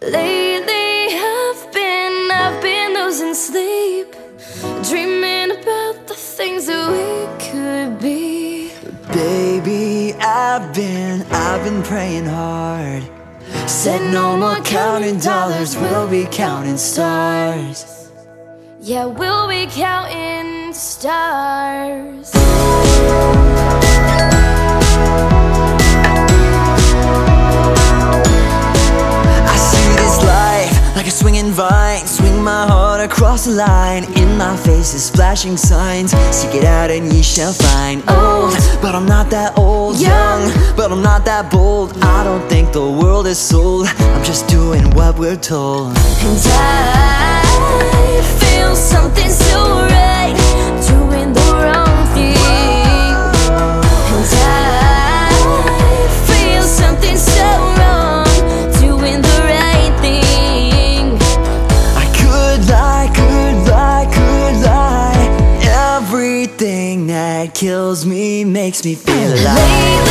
Lately I've been, I've been losing sleep Dreaming about the things that we could be. Baby, I've been, I've been praying hard. Said no more counting dollars, we'll be counting stars. Yeah, we'll be counting stars across the line. In my face is flashing signs. Seek it out and ye shall find. Old, but I'm not that old. Young, but I'm not that bold. I don't think the world is sold. I'm just doing what we're told. And I kills me makes me feel alive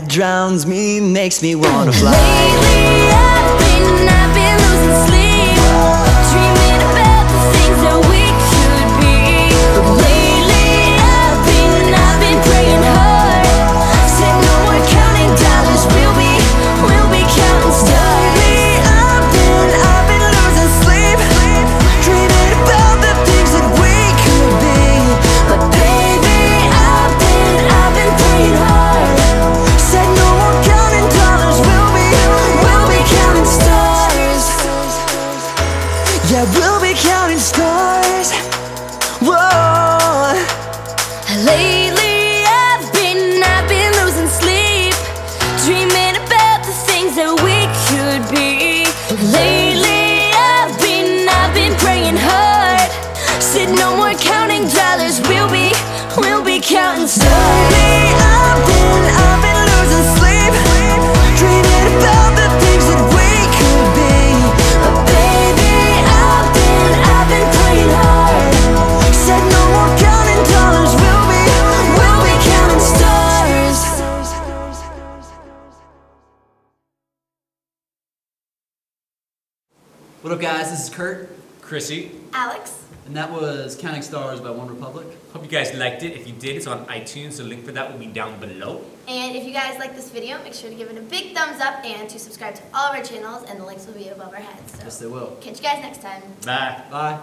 that drowns me makes me wanna fly that we could be. Lately I've been, I've been praying hard. Said no more counting dollars, we'll be, we'll be counting stars What up, guys? This is Kurt, Chrissy, Alex? and that was Counting Stars by OneRepublic. hope you guys liked it. If you did, it's on iTunes. The link for that will be down below. And if you guys like this video, make sure to give it a big thumbs up and to subscribe to all of our channels, and the links will be above our heads. So Yes, they will. catch you guys next time. Bye. Bye.